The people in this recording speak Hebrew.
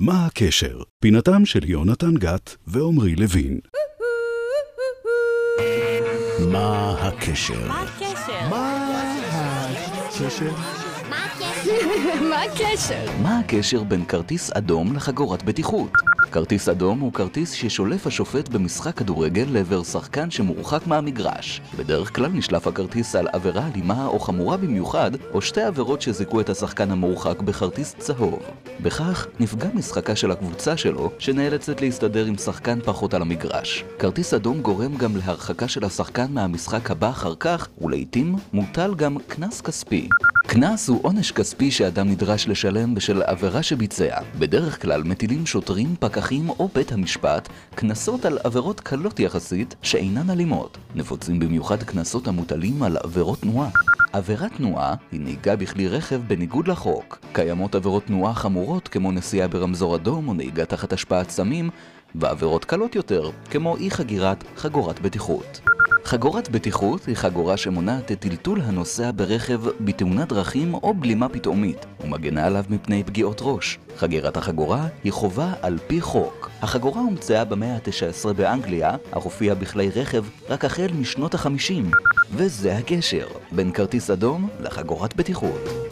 מה הקשר? פינתם של יונתן גת ועמרי לוין. מה הקשר? מה הקשר? מה הקשר? מה הקשר? מה הקשר בין כרטיס אדום לחגורת בטיחות? כרטיס אדום הוא כרטיס ששולף השופט במשחק כדורגל לעבר שחקן שמורחק מהמגרש. בדרך כלל נשלף הכרטיס על עבירה אלימה או חמורה במיוחד, או שתי עבירות שזיכו את השחקן המורחק בכרטיס צהוב. בכך נפגע משחקה של הקבוצה שלו, שנאלצת להסתדר עם שחקן פחות על המגרש. כרטיס אדום גורם גם להרחקה של השחקן מהמשחק הבא אחר כך, ולעיתים מוטל גם קנס כספי. קנס הוא עונש כספי שאדם נדרש לשלם בשל עבירה שביצע. בדרך כלל מטילים שוטרים, פקחים או בית המשפט קנסות על עבירות קלות יחסית שאינן אלימות. נפוצים במיוחד קנסות המוטלים על עבירות תנועה. עבירת תנועה היא נהיגה בכלי רכב בניגוד לחוק. קיימות עבירות תנועה חמורות כמו נסיעה ברמזור אדום או נהיגה תחת השפעת סמים, ועבירות קלות יותר כמו אי חגירת חגורת בטיחות. חגורת בטיחות היא חגורה שמונעת את טלטול הנוסע ברכב בתאונת דרכים או בלימה פתאומית ומגנה עליו מפני פגיעות ראש. חגירת החגורה היא חובה על פי חוק. החגורה הומצאה במאה ה-19 באנגליה, אך הופיעה בכלי רכב רק החל משנות ה-50. וזה הקשר בין כרטיס אדום לחגורת בטיחות.